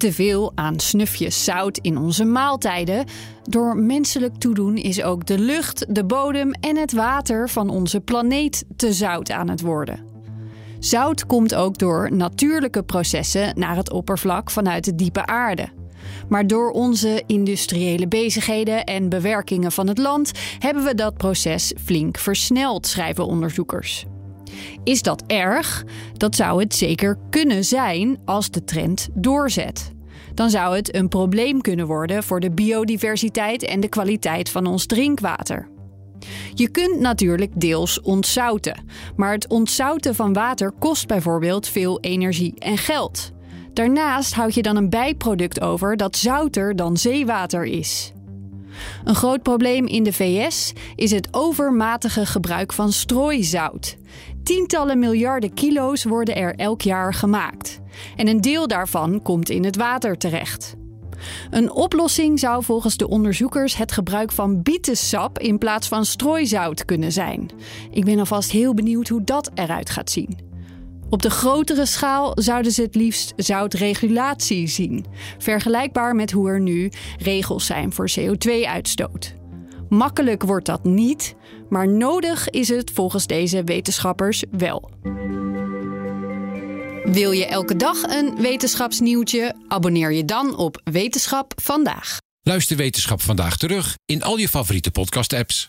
te veel aan snufjes zout in onze maaltijden. Door menselijk toedoen is ook de lucht, de bodem en het water van onze planeet te zout aan het worden. Zout komt ook door natuurlijke processen naar het oppervlak vanuit de diepe aarde. Maar door onze industriële bezigheden en bewerkingen van het land hebben we dat proces flink versneld, schrijven onderzoekers. Is dat erg? Dat zou het zeker kunnen zijn als de trend doorzet. Dan zou het een probleem kunnen worden voor de biodiversiteit en de kwaliteit van ons drinkwater. Je kunt natuurlijk deels ontzouten, maar het ontzouten van water kost bijvoorbeeld veel energie en geld. Daarnaast houd je dan een bijproduct over dat zouter dan zeewater is. Een groot probleem in de VS is het overmatige gebruik van strooizout. Tientallen miljarden kilo's worden er elk jaar gemaakt. En een deel daarvan komt in het water terecht. Een oplossing zou volgens de onderzoekers het gebruik van bietensap in plaats van strooizout kunnen zijn. Ik ben alvast heel benieuwd hoe dat eruit gaat zien. Op de grotere schaal zouden ze het liefst zoutregulatie zien, vergelijkbaar met hoe er nu regels zijn voor CO2-uitstoot. Makkelijk wordt dat niet, maar nodig is het volgens deze wetenschappers wel. Wil je elke dag een wetenschapsnieuwtje? Abonneer je dan op Wetenschap vandaag. Luister Wetenschap vandaag terug in al je favoriete podcast-apps.